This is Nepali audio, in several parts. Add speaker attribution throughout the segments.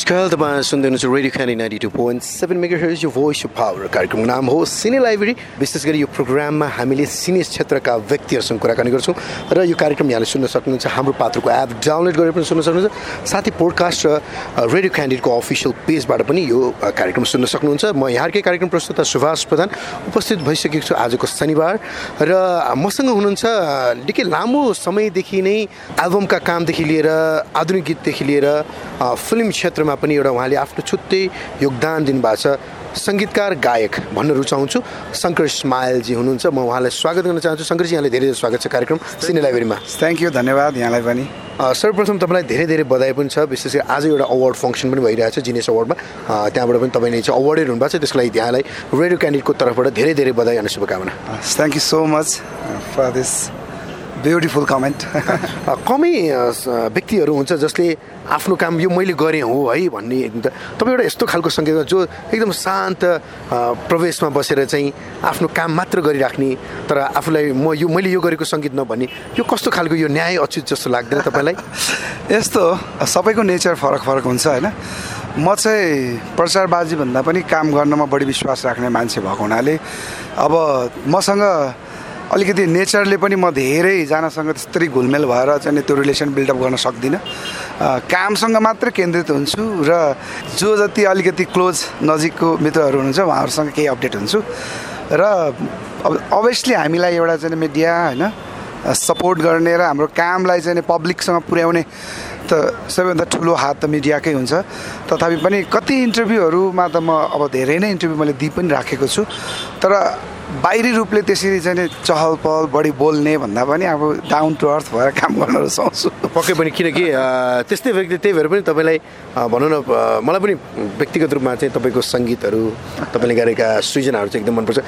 Speaker 1: नमस्कार तपाईँ सुन्दै हुनुहुन्छ रेडियो खानी ninety two point seven mega यो भोइस अफ पावर कार्यक्रमको नाम हो सिने लाइब्रेरी विशेष गरी यो प्रोग्राममा हामीले सिने क्षेत्रका व्यक्तिहरूसँग कुराकानी गर्छौँ र यो कार्यक्रम यहाँले सुन्न सक्नुहुन्छ हाम्रो पात्रको एप डाउनलोड गरेर पनि सुन्न सक्नुहुन्छ साथै पोडकास्ट र रेडियो क्यान्डिडेटको अफिसियल पेजबाट पनि यो कार्यक्रम सुन्न सक्नुहुन्छ म यहाँकै कार्यक्रम प्रस्तुता सुभाष प्रधान उपस्थित भइसकेको छु आजको शनिबार र मसँग हुनुहुन्छ निकै लामो समयदेखि नै एल्बमका कामदेखि लिएर आधुनिक गीतदेखि लिएर फिल्म क्षेत्रमा पनि एउटा उहाँले आफ्नो छुट्टै योगदान दिनुभएको छ। सङ्गीतकार गायक भन्न रुचाउँछु। शङ्कर स्माइलजी हुनुहुन्छ। म उहाँलाई स्वागत गर्न चाहन्छु। शङ्करजी यहाँले धेरै धेरै स्वागत छ कार्यक्रम सिने लाइब्रेरीमा
Speaker 2: थ्याङ्क यू धन्यवाद यहाँलाई पनि।
Speaker 1: सर्वप्रथम तपाईँलाई धेरै धेरै बधाई पनि छ। विशेष गरी आज एउटा अवार्ड फङ्सन पनि भइरहेको छ जिनेस अवार्डमा त्यहाँबाट पनि तपाईँले चाहिँ अवार्डै हुनुभएको छ। त्यसको लागि यहाँलाई रेडियो क्यान्डिडेटको तर्फबाट धेरै धेरै बधाई अनि शुभकामना।
Speaker 2: Thank you so much for this beautiful comment
Speaker 1: कमै व्यक्तिहरू हुन्छ जसले आफ्नो काम यो मैले गरेँ हो है भन्ने तपाईँ एउटा यस्तो खालको सङ्गीतमा जो एकदम शान्त प्रवेशमा बसेर चाहिँ आफ्नो काम मात्र गरिराख्ने तर आफूलाई म यो मैले यो गरेको सङ्गीत नभन्ने यो कस्तो खालको यो न्याय अचुत जस्तो लाग्दैन तपाईँलाई?
Speaker 2: यस्तो सबैको नेचर फरक फरक हुन्छ होइन। म चाहिँ प्रचारबाजी भन्दा पनि काम गर्नमा बढी विश्वास राख्ने मान्छे भएको हुनाले अब मसँग अलिकति नेचरले पनि म धेरैजनासँग त्यस्तै घुलमेल भएर चाहिँ त्यो रिलेसन बिल्डअप गर्न सक्दिनँ। कामसँग मात्रै केन्द्रित हुन्छु र जो जति अलिकति क्लोज नजिकको मित्रहरू हुनुहुन्छ उहाँहरूसँग केही अपडेट हुन्छु। र अब अभियसली हामीलाई एउटा चाहिँ मिडिया होइन सपोर्ट गर्ने र हाम्रो कामलाई चाहिँ पब्लिकसँग पुर्याउने त सबैभन्दा ठुलो हात त मिडियाकै हुन्छ। तथापि पनि कति इन्टरभ्यूहरूमा त म अब धेरै नै इन्टरभ्यू मैले दिइ पनि राखेको छु। तर बाहिरी रूपले त्यसरी चाहिँ चहल पहल बढी बोल्ने भन्दा पनि अब डाउन टु अर्थ भएर काम गर्न रुचाउँछु।
Speaker 1: पक्कै पनि किनकि त्यस्तै व्यक्ति त्यही भएर पनि तपाईँलाई भनौँ न मलाई पनि व्यक्तिगत रूपमा चाहिँ तपाईँको सङ्गीतहरू तपाईँले गरेका सृजनाहरू चाहिँ एकदम मनपर्छ।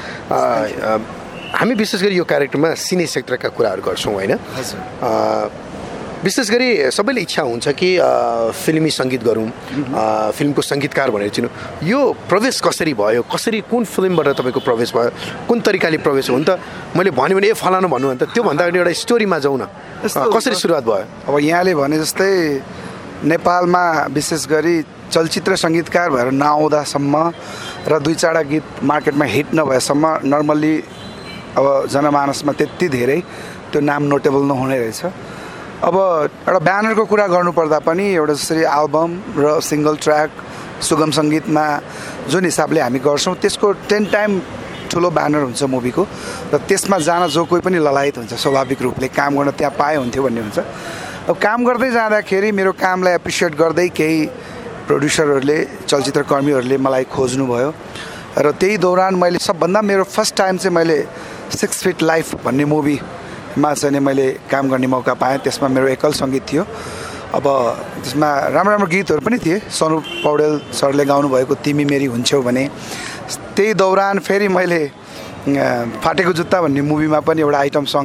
Speaker 1: हामी विशेष गरी यो कार्यक्रममा सिने सेक्टरका कुराहरू गर्छौँ होइन? विशेष गरी सबैले इच्छा हुन्छ कि फिल्मी सङ्गीत गरौँ फिल्मको सङ्गीतकार भनेर चिनु। यो प्रवेश कसरी भयो? कसरी कुन फिल्मबाट तपाईँको प्रवेश भयो? कुन तरिकाले प्रवेश हो? त मैले भन्यो भने ए फलानु भन्नु भने त त्योभन्दा अगाडि एउटा स्टोरीमा जाउँ न। कसरी सुरुवात भयो?
Speaker 2: अब यहाँले भने जस्तै नेपालमा विशेष गरी चलचित्र सङ्गीतकार भएर नआउँदासम्म र दुई चारवटा गीत मार्केटमा हिट नभएसम्म नर्मल्ली अब जनमानसमा त्यति धेरै त्यो नाम नोटेबल नहुने रहेछ। अब एउटा ब्यानरको कुरा गर्नुपर्दा पनि एउटा जसरी एल्बम र सिङ्गल ट्र्याक सुगम सङ्गीतमा जुन हिसाबले हामी गर्छौँ त्यसको टेन टाइम ठुलो ब्यानर हुन्छ मुभीको र त्यसमा जान जो कोही पनि ललायत हुन्छ स्वाभाविक रूपले काम गर्न त्यहाँ पाए हुन्थ्यो भन्ने हुन्छ। अब काम गर्दै जाँदाखेरि मेरो कामलाई एप्रिसिएट गर्दै केही प्रड्युसरहरूले चलचित्र कर्मीहरूले मलाई खोज्नुभयो र त्यही दौरान मैले सबभन्दा मेरो फर्स्ट टाइम चाहिँ मैले सिक्स फिट लाइफ भन्ने मुभी चाहिँ मैले काम गर्ने मौका पाएँ। त्यसमा मेरो एकल सङ्गीत थियो। अब त्यसमा राम्रो राम्रो गीतहरू पनि थिए। सनुप पौडेल सरले गाउनुभएको तिमी मेरी हुन्छौ भने। त्यही दौरान फेरि मैले फाटेको जुत्ता भन्ने मुभीमा पनि एउटा आइटम सङ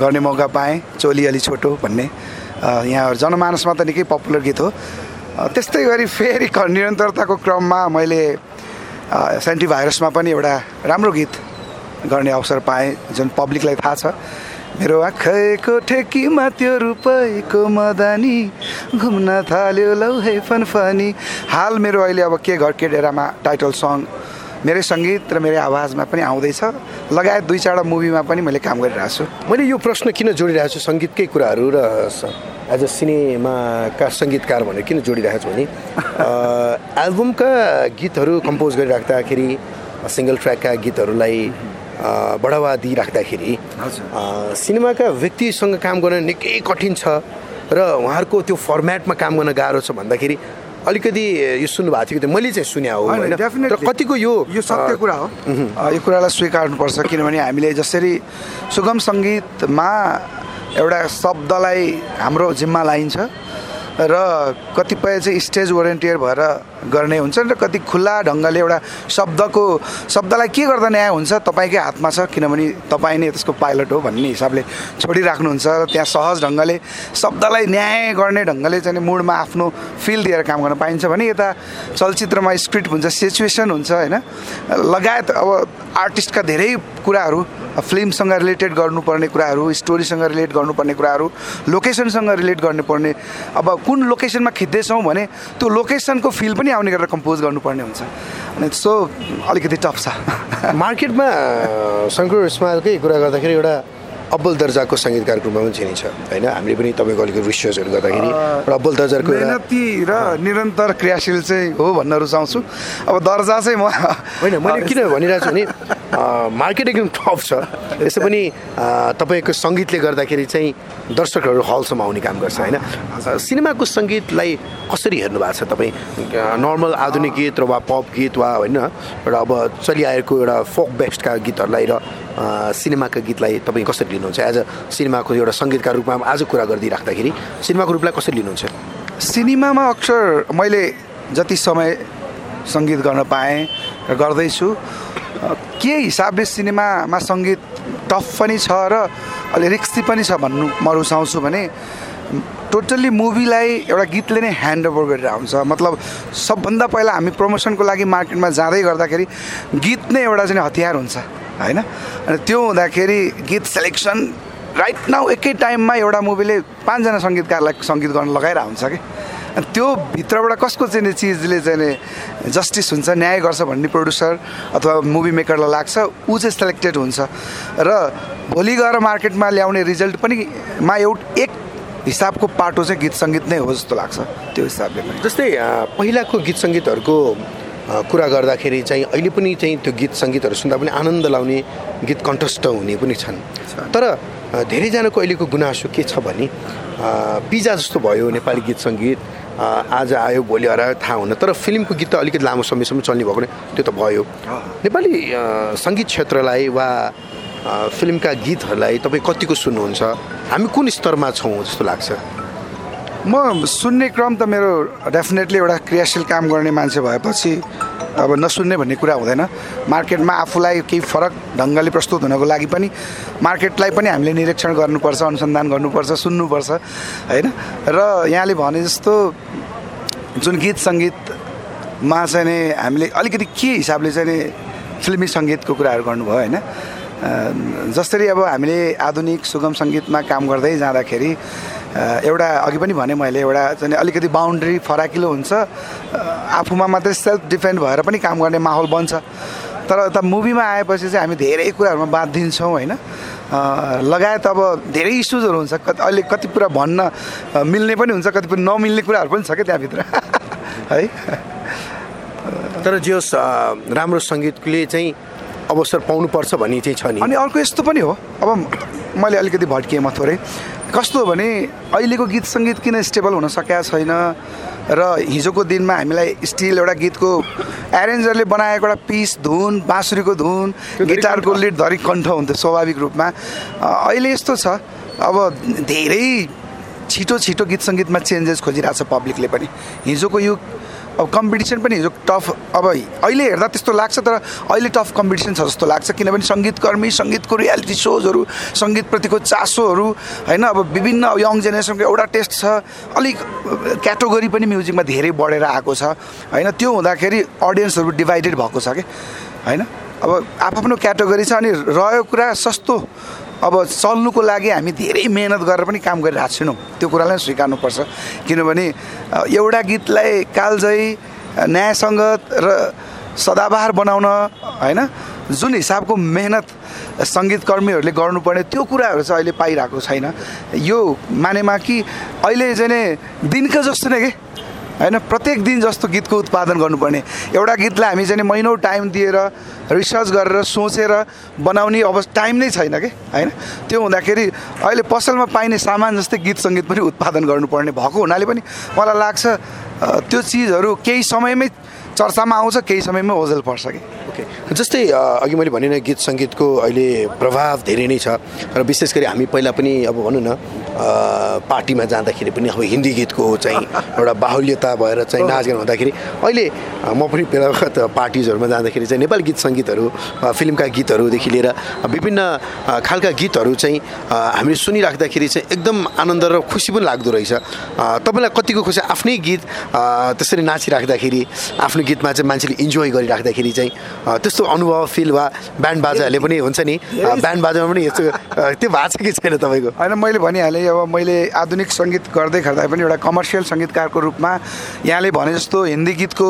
Speaker 2: गर्ने मौका पाएँ। चोली अलि छोटो भन्ने। यहाँ जनमानसमा त निकै पपुलर गीत हो। त्यस्तै गरी फेरि निरन्तरताको क्रममा मैले सेन्टी भाइरसमा पनि एउटा राम्रो गीत गर्ने अवसर पाएँ जुन पब्लिकलाई थाहा छ। मेरो आँखाको ठेकीमा त्यो रुपैको मदानी घुम्न थाल्यो लौ है फनफनी। हाल मेरो अहिले अब के घर के डेरामा टाइटल सङ मेरै सङ्गीत र मेरै आवाजमा पनि आउँदैछ। लगायत दुई चारवटा मुभीमा पनि मैले काम गरिरहेको छु।
Speaker 1: मैले यो प्रश्न किन जोडिरहेको छु सङ्गीतकै कुराहरू र एज अ सिनेमाका सङ्गीतकार भनेर किन जोडिरहेको छु भने एल्बमका गीतहरू कम्पोज गरिराख्दाखेरि सिङ्गल ट्र्याकका गीतहरूलाई बढावा दिइराख्दाखेरि सिनेमाका व्यक्तिसँग काम गर्न निकै कठिन छ र उहाँहरूको त्यो फर्मेटमा काम गर्न गाह्रो छ भन्दाखेरि अलिकति यो सुन्नु भएको थियो मैले चाहिँ सुने हो होइन
Speaker 2: र
Speaker 1: कतिको यो
Speaker 2: यो सत्य कुरा हो। यो कुरालाई स्वीकार्नुपर्छ किनभने हामीले जसरी सुगम सङ्गीतमा एउटा शब्दलाई हाम्रो जिम्मा लाइन्छ र कतिपय चाहिँ स्टेज ओरिएन्टियर भएर गर्ने हुन्छन् र कति खुल्ला ढङ्गले एउटा शब्दको शब्दलाई के गर्दा न्याय हुन्छ तपाईँकै हातमा छ? किनभने तपाईँ नै त्यसको पाइलट हो भन्ने हिसाबले छोडिराख्नुहुन्छ र त्यहाँ सहज ढङ्गले शब्दलाई न्याय गर्ने ढङ्गले चाहिँ मुडमा आफ्नो फिल दिएर काम गर्न पाइन्छ भने यता चलचित्रमा स्क्रिप्ट हुन्छ सिचुएसन हुन्छ होइन? लगायत अब आर्टिस्टका धेरै कुराहरू फिल्मसँग रिलेटेड गर्नुपर्ने कुराहरू स्टोरीसँग रिलेट गर्नुपर्ने कुराहरू लोकेसनसँग रिलेट गर्नुपर्ने अब कुन लोकेसनमा खिच्दैछौँ भने त्यो लोकेसनको फिल पनि आउने गरेर कम्पोज गर्नुपर्ने हुन्छ। अनि सो अलिकति टफ छ।
Speaker 1: मार्केटमा शङ्कर इस्माइलकै कुरा गर्दाखेरि एउटा अब्बल दर्जाको सङ्गीतकारको रूपमा पनि चिनिन्छ होइन? हामीले पनि तपाईँको अलिकति रिसर्चहरू गर्दाखेरि अब्बल दर्जाको
Speaker 2: मेहनती र निरन्तर क्रियाशील चाहिँ हो भन्न रुचाउँछु। अब दर्जा चाहिँ म
Speaker 1: होइन मैले किन भनिरहेको छु भने मार्केट एकदम टफ छ। यसै पनि तपाईँको सङ्गीतले गर्दाखेरि चाहिँ दर्शकहरू हलसम्म आउने काम गर्छ होइन? सिनेमाको सङ्गीतलाई कसरी हेर्नु भएको छ तपाईँ? नर्मल आधुनिक गीत र वा पप गीत वा होइन? एउटा अब चलिआएको एउटा फोक बेस्डका गीतहरूलाई र सिनेमाका गीतलाई तपाईँ कसरी लिनुहुन्छ? एज अ सिनेमाको एउटा सङ्गीतका रूपमा आज कुरा गरिदिइराख्दाखेरि सिनेमाको रूपलाई कसरी लिनुहुन्छ?
Speaker 2: सिनेमामा अक्सर मैले जति समय सङ्गीत गर्न पाएँ र गर्दैछु। के हिसाबले सिनेमामा सङ्गीत टफ पनि छ र अलि रिक्सी पनि छ भन्नु म रुचाउँछु भने टोटल्ली मुभीलाई एउटा गीतले नै ह्यान्ड ओभर गरेर आउँछ। मतलब सबभन्दा पहिला हामी प्रमोसनको लागि मार्केटमा जाँदै गर्दाखेरि गीत नै एउटा चाहिँ हतियार हुन्छ होइन? अनि त्यो हुँदाखेरि गीत सेलेक्सन राइट नाउ एकै टाइममा एउटा मुभीले पाँचजना सङ्गीतकारलाई सङ्गीत गर्न लगाएर हुन्छ कि? अनि त्यो भित्रबाट कसको चाहिँ चिजले चाहिँ जस्टिस हुन्छ न्याय गर्छ भन्ने प्रड्युसर अथवा मुभी मेकरलाई लाग्छ ऊ चाहिँ सेलेक्टेड हुन्छ। र भोलि गएर मार्केटमा ल्याउने रिजल्ट पनि मा एउटा एक हिसाबको पाटो चाहिँ गीत सङ्गीत नै हो जस्तो लाग्छ त्यो हिसाबले पनि।
Speaker 1: जस्तै पहिलाको गीत सङ्गीतहरूको कुरा गर्दाखेरि चाहिँ अहिले पनि चाहिँ त्यो गीत सङ्गीतहरू सुन्दा पनि आनन्द लाउने गीत कन्टस्ट हुने पनि छन्। तर धेरैजनाको अहिलेको गुनासो के छ भने पिजा जस्तो भयो नेपाली गीत सङ्गीत आज आयो भोलि हरायो थाहा हुन तर फिल्मको गीत त अलिकति लामो समयसम्म चल्ने भएको नै त्यो त भयो। नेपाली सङ्गीत क्षेत्रलाई वा फिल्मका गीतहरूलाई तपाईँ कतिको सुन्नुहुन्छ? हामी कुन स्तरमा छौँ जस्तो लाग्छ?
Speaker 2: म सुन्ने क्रम त मेरो डेफिनेटली एउटा क्रियाशील काम गर्ने मान्छे भएपछि अब नसुन्ने भन्ने कुरा हुँदैन। मार्केटमा आफूलाई केही फरक ढङ्गले प्रस्तुत हुनको लागि पनि मार्केटलाई पनि हामीले निरीक्षण गर्नुपर्छ अनुसन्धान गर्नुपर्छ सुन्नुपर्छ होइन? र यहाँले भने जस्तो जुन गीत सङ्गीतमा चाहिँ नि हामीले अलिकति के हिसाबले चाहिँ नि फिल्मी सङ्गीतको कुराहरू गर्नुभयो होइन? जसरी अब हामीले आधुनिक सुगम सङ्गीतमा काम गर्दै जाँदाखेरि एउटा अघि पनि भने मैले एउटा चाहिँ अलिकति बााउन्ड्री फराकिलो हुन्छ। आफूमा मात्रै सेल्फ डिफेन्ड भएर पनि काम गर्ने माहौल बन्छ। तर यता मुभीमा आएपछि चाहिँ हामी धेरै कुराहरूमा बाँध दिन्छौँ होइन लगायत अब धेरै इस्युजहरू हुन्छ। कति अहिले कति कुरा भन्न मिल्ने पनि हुन्छ कतिपय नमिल्ने कुराहरू पनि छ क्या त्यहाँभित्र। है?
Speaker 1: तर जे होस् राम्रो सङ्गीतले चाहिँ अवसर पाउनुपर्छ भन्ने चाहिँ छ नि।
Speaker 2: अनि अर्को यस्तो पनि हो। अब मैले अलिकति भट्किएँ म थोरै। कस्तो हो भने अहिलेको गीत सङ्गीत किन स्टेबल हुन सकेका छैन र हिजोको दिनमा हामीलाई स्टिल एउटा गीतको एरेन्जरले बनाएको एउटा पिस धुन बाँसुरीको धुन गिटारको लिड धरी कण्ठ हुन्थ्यो स्वाभाविक रूपमा। अहिले यस्तो छ। अब धेरै छिटो छिटो गीत सङ्गीतमा चेन्जेस खोजिरहेको छ पब्लिकले पनि। हिजोको युग अब कम्पिटिसन पनि हिजो टफ अब अहिले हेर्दा त्यस्तो लाग्छ तर अहिले टफ कम्पिटिसन छ जस्तो लाग्छ। किनभने सङ्गीतकर्मी सङ्गीतको रियालिटी सोजहरू सङ्गीतप्रतिको चासोहरू होइन अब विभिन्न यङ जेनेरेसनको एउटा टेस्ट छ। अलिक क्याटेगोरी पनि म्युजिकमा धेरै बढेर आएको छ। होइन त्यो हुँदाखेरि अडियन्सहरू डिभाइडेड भएको छ कि? होइन? अब आफ्नो क्याटेगोरी छ अनि रह्यो कुरा सस्तो। अब चल्नुको लागि हामी धेरै मेहनत गरेर पनि काम गरिरहेको छैनौँ। त्यो कुरालाई स्वीकार्नुपर्छ। किनभने एउटा गीतलाई कालजयी अ, न्याय सङ्गत र सदाबहार बनाउन होइन जुन हिसाबको मेहनत सङ्गीतकर्मीहरूले गर्नुपर्ने त्यो कुराहरू चाहिँ अहिले पाइरहेको छैन। यो मानेमा कि अहिले चाहिँ दिनको जस्तो नै के? होइन प्रत्येक दिन जस्तो गीतको उत्पादन गर्नुपर्ने। एउटा गीतलाई हामी चाहिँ महिनौ टाइम दिएर रिसर्च गरेर सोचेर बनाउने अब टाइम नै छैन कि? होइन? त्यो हुँदाखेरि अहिले पसलमा पाइने सामान जस्तै गीत सङ्गीत पनि उत्पादन गर्नुपर्ने भएको हुनाले पनि मलाई लाग्छ त्यो चिजहरू केही समयमै चर्चामा आउँछ केही समयमै ओझेल पर्छ कि?
Speaker 1: ओके। जस्तै अघि मैले भने गीत सङ्गीतको अहिले प्रभाव धेरै नै छ। र विशेष गरी हामी पहिला पनि अब भनौँ न पार्टीमा जाँदाखेरि पनि अब हिन्दी गीतको चाहिँ एउटा बाहुल्यता भएर चाहिँ नाचगान हुँदाखेरि अहिले म पनि बेला बखत पार्टिजहरूमा जाँदाखेरि चाहिँ नेपाली गीत सङ्गीतहरू फिल्मका गीतहरूदेखि लिएर विभिन्न खालका गीतहरू चाहिँ हामीले सुनिराख्दाखेरि चाहिँ एकदम आनन्द र खुसी पनि लाग्दो रहेछ। तपाईँलाई कतिको खुसी आफ्नै गीत त्यसरी नाचिराख्दाखेरि आफ्नो गीतमा चाहिँ मान्छेले इन्जोय गरिराख्दाखेरि चाहिँ त्यस्तो अनुभव फिल वा ब्यान्ड बाजाहरूले पनि हुन्छ नि ब्यान्ड बाजामा पनि यस्तो त्यो भएको छ कि छैन तपाईँको?
Speaker 2: होइन मैले भनिहालेँ अब मैले आधुनिक सङ्गीत गर्दै गर्दा पनि एउटा कमर्सियल सङ्गीतकारको रूपमा यहाँले भने जस्तो हिन्दी गीतको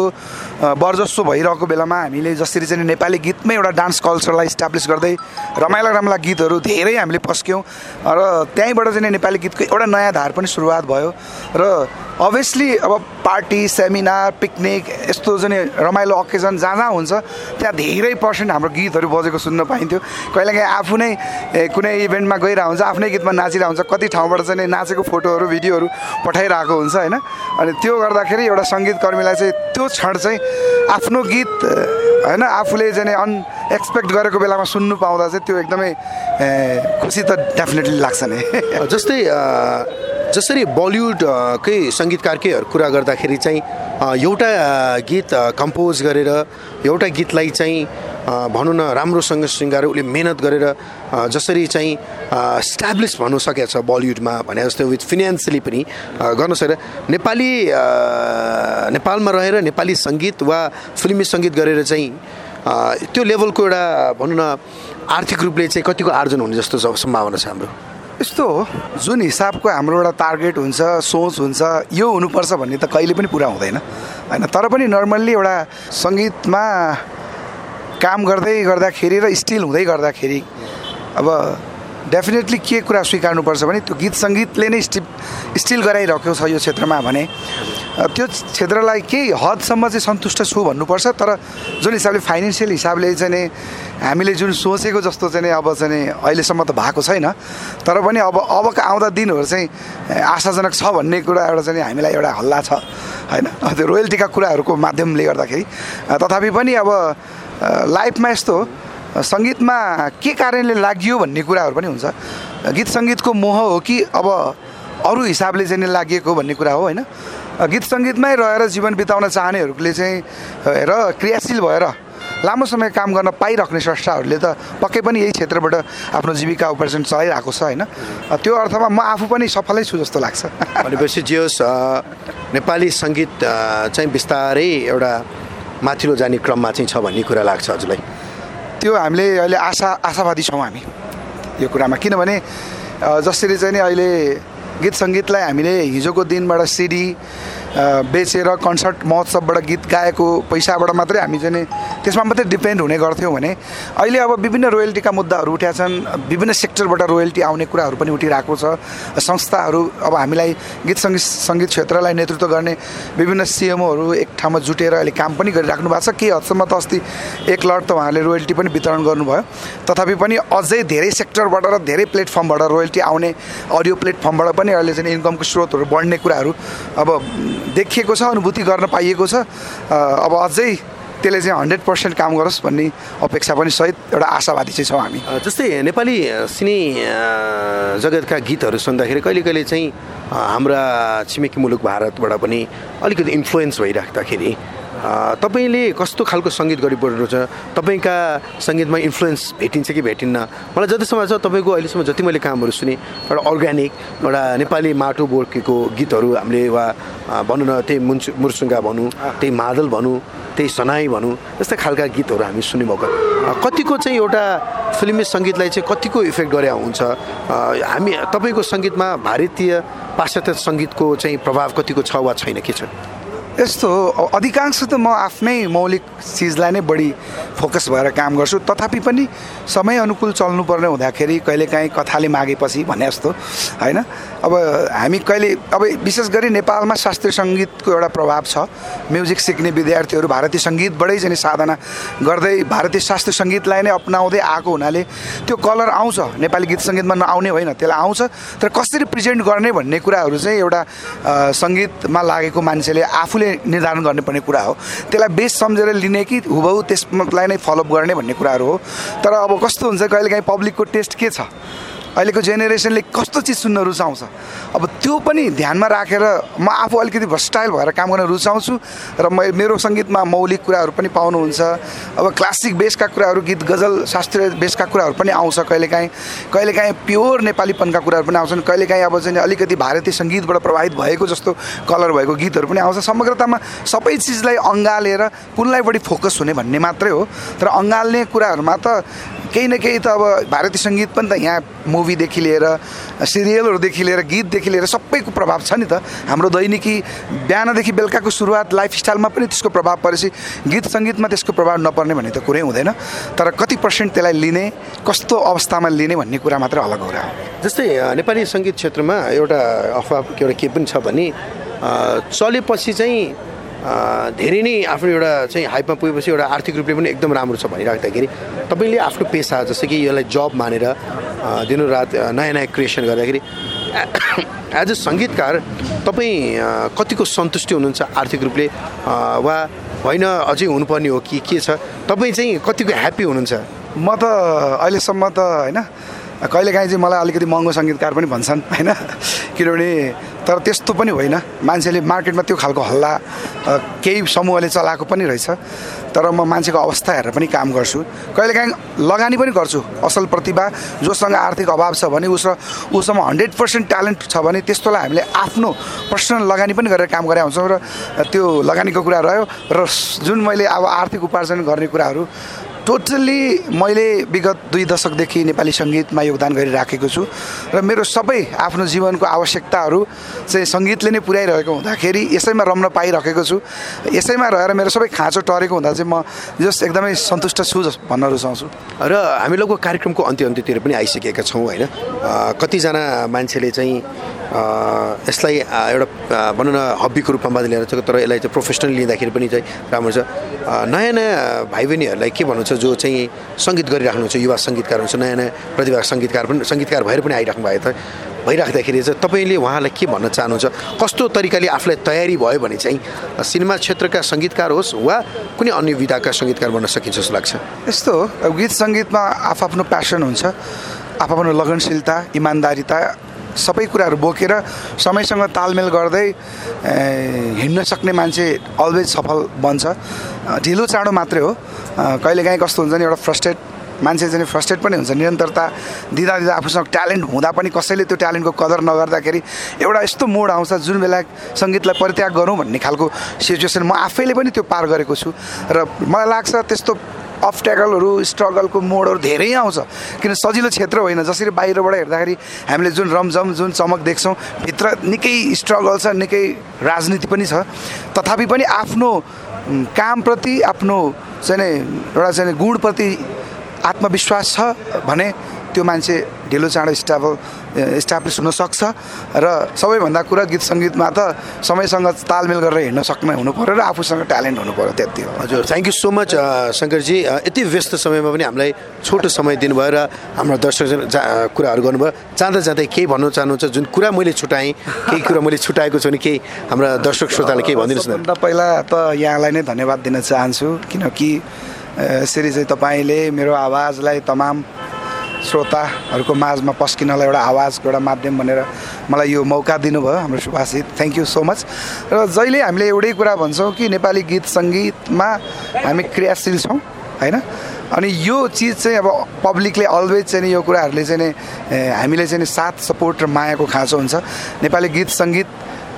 Speaker 2: वर्जस्व भइरहेको बेलामा हामीले जसरी चाहिँ नेपाली गीतमै एउटा डान्स कल्चरलाई इस्टाब्लिस गर्दै रमाइला रमाइला गीतहरू धेरै हामीले पस्क्यौँ। र त्यहीँबाट चाहिँ नेपाली गीतको एउटा नयाँ धार पनि सुरुवात भयो। र अभियसली अब पार्टी सेमिनार पिकनिक यस्तो चाहिँ रमाइलो अकेजन जहाँ जहाँ हुन्छ त्यहाँ धेरै पर्सेन्ट हाम्रो गीतहरू बजेको सुन्न पाइन्थ्यो। कहिलेकाहीँ आफू नै कुनै इभेन्टमा गइरहेको हुन्छ आफ्नै गीतमा नाचिरहेको हुन्छ कति ठाउँबाट चाहिँ नाचेको फोटोहरू भिडियोहरू पठाइरहेको हुन्छ होइन? अनि त्यो गर्दाखेरि एउटा सङ्गीतकर्मीलाई चाहिँ त्यो क्षण चाहिँ आफ्नो गीत होइन आफूले चाहिँ अनएक्सपेक्ट गरेको बेलामा सुन्नु पाउँदा चाहिँ त्यो एकदमै खुसी त डेफिनेटली लाग्छ नै।
Speaker 1: जस्तै जसरी बलिउडकै सङ्गीतकारकै कुरा गर्दाखेरि चाहिँ एउटा गीत कम्पोज गरेर एउटा गीतलाई चाहिँ भनौँ न राम्रोसँग सिङ्गाएर उसले मेहनत गरेर जसरी चाहिँ स्ट्याब्लिस भन्नु सकेको छ बलिउडमा भने जस्तै विथ फिनेन्सियली पनि गर्न सकेर नेपाली नेपालमा रहेर नेपाली सङ्गीत वा फिल्मी सङ्गीत गरेर चाहिँ त्यो लेभलको एउटा भनौँ न आर्थिक रूपले चाहिँ कतिको आर्जन हुने जस्तो सम्भावना छ हाम्रो?
Speaker 2: यस्तो हो जुन हिसाबको हाम्रो एउटा टार्गेट हुन्छ सोच हुन्छ यो हुनुपर्छ भन्ने त कहिले पनि पुरा हुँदैन होइन? तर पनि नर्मल्ली एउटा सङ्गीतमा काम गर्दै गर्दाखेरि र स्टिल हुँदै गर्दाखेरि अब डेफिनेटली के कुरा स्वीकार्नुपर्छ भने त्यो गीत सङ्गीतले नै स्टिप स्टिल गराइरहेको छ यो क्षेत्रमा भने त्यो क्षेत्रलाई केही हदसम्म चाहिँ सन्तुष्ट छु भन्नुपर्छ तर जुन हिसाबले फाइनेन्सियल हिसाबले चाहिँ नि हामीले जुन सोचेको जस्तो चाहिँ अब चाहिँ अहिलेसम्म त भएको छैन तर पनि अब अबका आउँदा दिनहरू चाहिँ आशाजनक छ भन्ने कुरा एउटा चाहिँ हामीलाई एउटा हल्ला छ होइन? त्यो रोयल्टीका कुराहरूको माध्यमले गर्दाखेरि। तथापि पनि अब लाइफमा यस्तो सङ्गीतमा के कारणले लागियो भन्ने कुराहरू पनि हुन्छ। गीत सङ्गीतको मोह हो कि अब अरू हिसाबले चाहिँ लागिएको भन्ने कुरा हो होइन? गीत सङ्गीतमै रहेर जीवन बिताउन चाहनेहरूले चाहिँ र क्रियाशील भएर लामो समय काम गर्न पाइराख्ने संस्थाहरूले त पक्कै पनि यही क्षेत्रबाट आफ्नो जीविका उपार्जन चलाइरहेको छ होइन? त्यो अर्थमा म आफू पनि सफलै छु जस्तो लाग्छ।
Speaker 1: भनेपछि जे होस् नेपाली सङ्गीत चाहिँ बिस्तारै एउटा माथिल्लो जाने क्रममा चाहिँ छ भन्ने कुरा लाग्छ हजुरलाई।
Speaker 2: त्यो हामीले अहिले आशा आशावादी छौँ हामी यो कुरामा। किनभने जसरी चाहिँ नि अहिले गीत सङ्गीतलाई हामीले हिजोको दिनबाट सिडी बेचेर कन्सर्ट महोत्सवबाट गीत गाएको पैसाबाट मात्रै हामी चाहिँ त्यसमा मात्रै डिपेन्ड हुने गर्थ्यौँ भने अहिले अब विभिन्न रोयल्टीका मुद्दाहरू उठ्या छन् विभिन्न सेक्टरबाट रोयल्टी आउने कुराहरू पनि उठिरहेको छ। संस्थाहरू अब हामीलाई गीत सङ्गीत सङ्गीत क्षेत्रलाई नेतृत्व गर्ने विभिन्न सिएमओहरू एक ठाउँमा जुटेर अहिले काम पनि गरिराख्नु भएको छ। केही हदसम्म त अस्ति एक लट त उहाँले रोयल्टी पनि वितरण गर्नुभयो। तथापि पनि अझै धेरै सेक्टरबाट र धेरै प्लेटफर्मबाट रोयल्टी आउने अडियो प्लेटफर्मबाट पनि अहिले चाहिँ इन्कमको स्रोतहरू बढ्ने कुराहरू अब देखिएको छ अनुभूति गर्न पाइएको छ। अब अझै त्यसले चाहिँ हन्ड्रेड पर्सेन्ट काम गरोस् भन्ने अपेक्षा पनि सहित एउटा आशावादी चाहिँ छौँ हामी।
Speaker 1: जस्तै नेपाली सिने जगतका गीतहरू सुन्दाखेरि कहिले कहिले चाहिँ हाम्रा छिमेकी मुलुक भारतबाट पनि अलिकति इन्फ्लुएन्स भइराख्दाखेरि तपाईँले कस्तो खालको सङ्गीत गरिपर्नुहुन्छ तपाईँका सङ्गीतमा इन्फ्लुएन्स भेटिन्छ कि भेटिन्न? मलाई जतिसम्म छ तपाईँको अहिलेसम्म जति मैले कामहरू सुने एउटा अर्ग्यानिक एउटा नेपाली माटो बोकेको गीतहरू हामीले वा भनौँ न त्यही मुन्सु मुर्सुङ्गा भनौँ त्यही मादल भनौँ त्यही सनाई भनौँ यस्तै खालका गीतहरू हामी सुन्नुभएको कतिको चाहिँ एउटा फिल्मी सङ्गीतलाई चाहिँ कतिको इफेक्ट गरे हुन्छ? हामी तपाईँको सङ्गीतमा भारतीय पाश्चात्य सङ्गीतको चाहिँ प्रभाव कतिको छ वा छैन के छ?
Speaker 2: यस्तो अधिकांश त म आफ्नै मौलिक चिजलाई नै बढी फोकस भएर काम गर्छु। तथापि पनि समय अनुकूल चल्नुपर्ने हुँदाखेरि कहिलेकाहीँ कथाले मागेपछि भने जस्तो होइन? अब हामी कहिले अब विशेष गरी नेपालमा शास्त्रीय सङ्गीतको एउटा प्रभाव छ। म्युजिक सिक्ने विद्यार्थीहरू भारतीय सङ्गीतबाटै चाहिँ साधना गर्दै भारतीय शास्त्रीय सङ्गीतलाई नै अप्नाउँदै आएको हुनाले त्यो कलर आउँछ। नेपाली गीत सङ्गीतमा नआउने होइन त्यसलाई आउँछ। तर कसरी प्रेजेन्ट गर्ने भन्ने कुराहरू चाहिँ एउटा सङ्गीतमा लागेको मान्छेले आफूले निर्धारण गर्नुपर्ने कुरा हो। त्यसलाई बेस सम्झेर लिने कि हुबहु त्यसलाई नै फलोअप गर्ने भन्ने कुराहरू हो। तर अब कस्तो हुन्छ कहिलेकाहीँ पब्लिकको टेस्ट के छ? अहिलेको जेनेरेसनले कस्तो चिज सुन्न रुचाउँछ? अब त्यो पनि ध्यानमा राखेर म आफू अलिकति भस्टाइल भएर काम गर्न रुचाउँछु र म मेरो सङ्गीतमा मौलिक कुराहरू पनि पाउनुहुन्छ। अब क्लासिक बेसका कुराहरू गीत गजल शास्त्रीय बेसका कुराहरू पनि आउँछ कहिलेकाहीँ। कहिलेकाहीँ प्योर नेपालीपनका कुराहरू पनि आउँछन्। कहिलेकाहीँ अब चाहिँ अलिकति भारतीय सङ्गीतबाट प्रभावित भएको जस्तो कलर भएको गीतहरू पनि आउँछ। समग्रतामा सबै चिजलाई अँगालेर कुनलाई बढी फोकस हुने भन्ने मात्रै हो। तर अँगाल्ने कुराहरूमा त केही न केही त अब भारतीय सङ्गीत पनि त यहाँ मुभीदेखि लिएर सिरियलहरूदेखि लिएर गीतदेखि लिएर सबैको प्रभाव छ नि त। हाम्रो दैनिकी बिहानदेखि बेलुकाको सुरुवात लाइफस्टाइलमा पनि त्यसको प्रभाव परेपछि गीत सङ्गीतमा त्यसको प्रभाव नपर्ने भन्ने त कुरै हुँदैन। तर कति पर्सेन्ट त्यसलाई लिने कस्तो अवस्थामा लिने भन्ने कुरा मात्रै अलग हो
Speaker 1: जस्तै नेपाली सङ्गीत क्षेत्रमा एउटा अफवा एउटा के पनि छ भने चलेपछि चाहिँ धेरै नै आफ्नो एउटा चाहिँ हाइपमा पुगेपछि एउटा आर्थिक रूपले पनि एकदम राम्रो छ भनिराख्दाखेरि तपाईँले आफ्नो पेसा जस्तो कि यसलाई जब मानेर दिनरात नयाँ नयाँ क्रिएसन गर्दाखेरि एज अ सङ्गीतकार तपाईँ कतिको सन्तुष्टि हुनुहुन्छ आर्थिक रूपले? वा होइन अझै हुनुपर्ने हो कि के छ? तपाईँ चाहिँ कतिको ह्याप्पी हुनुहुन्छ?
Speaker 2: म त अहिलेसम्म त होइन कहिलेकाहीँ चाहिँ मलाई अलिकति महँगो सङ्गीतकार पनि भन्छन् होइन? किनभने तर त्यस्तो पनि होइन। मान्छेले मार्केटमा त्यो खालको हल्ला केही समूहले चलाएको पनि रहेछ। तर म मान्छेको अवस्था हेरेर पनि काम गर्छु। कहिलेकाहीँ लगानी पनि गर्छु। असल प्रतिभा जोसँग आर्थिक अभाव छ भने उस उसँग हन्ड्रेड पर्सेन्ट ट्यालेन्ट छ भने त्यस्तोलाई हामीले आफ्नो पर्सनल लगानी पनि गरेर काम गरेका हुन्छौँ। र त्यो लगानीको कुरा रह्यो। र जुन मैले अब आर्थिक उपार्जन गर्ने कुराहरू टोटल्ली मैले विगत दुई दशकदेखि नेपाली सङ्गीतमा योगदान गरिराखेको छु र मेरो सबै आफ्नो जीवनको आवश्यकताहरू चाहिँ सङ्गीतले नै पुर्याइरहेको हुँदाखेरि यसैमा रम्न पाइरहेको छु। यसैमा रहेर मेरो सबै खाँचो टरेको हुँदा चाहिँ म जस एकदमै सन्तुष्ट छु जस भन्न रुचाउँछु
Speaker 1: र हामी लगभग कार्यक्रमको अन्त्य अन्त्यतिर पनि आइसकेका छौँ होइन? कतिजना मान्छेले चाहिँ यसलाई एउटा भनौँ न हबीको रूपमा मात्रै लिएर तर यसलाई चाहिँ प्रोफेसनल लिँदाखेरि पनि चाहिँ राम्रो छ। नयाँ नयाँ भाइ बहिनीहरूलाई के भन्नुहुन्छ जो चाहिँ सङ्गीत गरिराख्नुहुन्छ युवा सङ्गीतकार हुनुहुन्छ नयाँ नयाँ प्रतिभा सङ्गीतकार पनि सङ्गीतकार भएर पनि आइराख्नु भएको त भइराख्दाखेरि चाहिँ तपाईँले उहाँलाई के भन्न चाहनुहुन्छ? कस्तो तरिकाले आफूलाई तयारी भयो भने चाहिँ सिनेमा क्षेत्रका सङ्गीतकार होस् वा कुनै अन्य विधाका सङ्गीतकार बन्न सकिन्छ जस्तो लाग्छ?
Speaker 2: यस्तो गीत सङ्गीतमा आफ्नो प्यासन हुन्छ आफ्नो लगनशीलता इमान्दारिता सबै कुराहरू बोकेर समयसँग तालमेल गर्दै हिँड्न सक्ने मान्छे अलवेज सफल बन्छ। ढिलो चाँडो मात्रै हो। कहिलेकाहीँ कस्तो हुन्छ नि एउटा फ्रस्ट्रेट मान्छे चाहिँ फ्रस्ट्रेट पनि हुन्छ। निरन्तरता दिँदा दिँदा आफूसँग ट्यालेन्ट हुँदा पनि कसैले त्यो ट्यालेन्टको कदर नगर्दाखेरि एउटा यस्तो मोड आउँछ जुन बेला सङ्गीतलाई परित्याग गरौँ भन्ने खालको सिचुएसन म आफैले पनि त्यो पार गरेको छु। र मलाई लाग्छ त्यस्तो अब्सट्याकलहरू स्ट्रगलको मोडहरू धेरै आउँछ। किन सजिलो क्षेत्र होइन। जसरी बाहिरबाट हेर्दाखेरि हामीले जुन रमझम जुन चमक देख्छौँ भित्र निकै स्ट्रगल छ निकै राजनीति पनि छ। तथापि पनि आफ्नो कामप्रति आफ्नो चाहिँ एउटा चाहिँ गुणप्रति आत्मविश्वास छ भने त्यो मान्छे ढिलो चाँडो स्टाबल इस्टाब्लिस हुनसक्छ र सबैभन्दा कुरा गीत सङ्गीतमा त समयसँग तालमेल गरेर हिँड्न सक्ने हुनु पऱ्यो र आफूसँग ट्यालेन्ट हुनु पऱ्यो त्यति हो।
Speaker 1: हजुर थ्याङ्क यू सो मच शङ्करजी। यति व्यस्त समयमा पनि हामीलाई छोटो समय दिनुभयो र हाम्रो दर्शक जा कुराहरू गर्नुभयो। जाँदा जाँदै केही भन्नु चाहनुहुन्छ जुन कुरा मैले छुट्याएँ केही कुरा मैले छुट्याएको छु भने केही हाम्रा दर्शक श्रोतालाई केही भनिदिनुहोस्
Speaker 2: न। पहिला त यहाँलाई नै धन्यवाद दिन चाहन्छु किनकि यसरी चाहिँ तपाईँले मेरो आवाजलाई तमाम श्रोताहरूको माझमा पस्किनलाई एउटा आवाजको एउटा माध्यम भनेर मलाई यो मौका दिनुभयो हाम्रो Subhashit thank you so much र जहिले हामीले एउटै कुरा भन्छौँ कि नेपाली गीत सङ्गीतमा हामी क्रियाशील छौँ होइन? अनि यो चिज चाहिँ अब पब्लिकले अलवेज चाहिँ यो कुराहरूले चाहिँ हामीले चाहिँ साथ सपोर्ट र मायाको खाँचो हुन्छ। नेपाली गीत सङ्गीत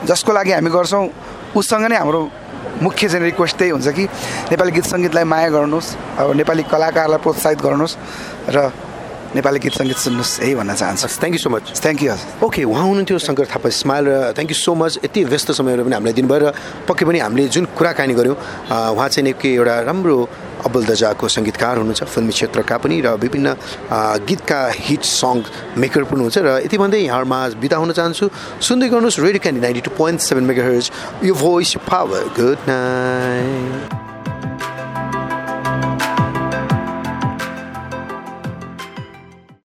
Speaker 2: जसको लागि हामी गर्छौँ उसँग नै हाम्रो मुख्य चाहिँ रिक्वेस्ट त्यही हुन्छ कि नेपाली गीत सङ्गीतलाई माया गर्नुहोस् अब नेपाली कलाकारलाई प्रोत्साहित गर्नुहोस् र नेपाली गीत सङ्गीत सुन्नुहोस् यही भन्न चाहन्छु।
Speaker 1: Thank you so much
Speaker 2: thank you
Speaker 1: okay उहाँ हुनुहुन्थ्यो शङ्कर थापा स्माइल र थ्याङ्क यू सो मच यति व्यस्त समयहरू पनि हामीलाई दिनुभयो र पक्कै पनि हामीले जुन कुराकानी गऱ्यौँ उहाँ चाहिँ निकै एउटा राम्रो अब्बल दजाको सङ्गीतकार हुनुहुन्छ फिल्मी क्षेत्रका पनि र विभिन्न गीतका हिट सङ मेकर पनि हुनुहुन्छ र यति भन्दै यहाँमा बिदा हुन चाहन्छु। सुन्दै गर्नुहोस् radio Candy ninety two point seven mega hertz यो भोइस पावर गुड नाइट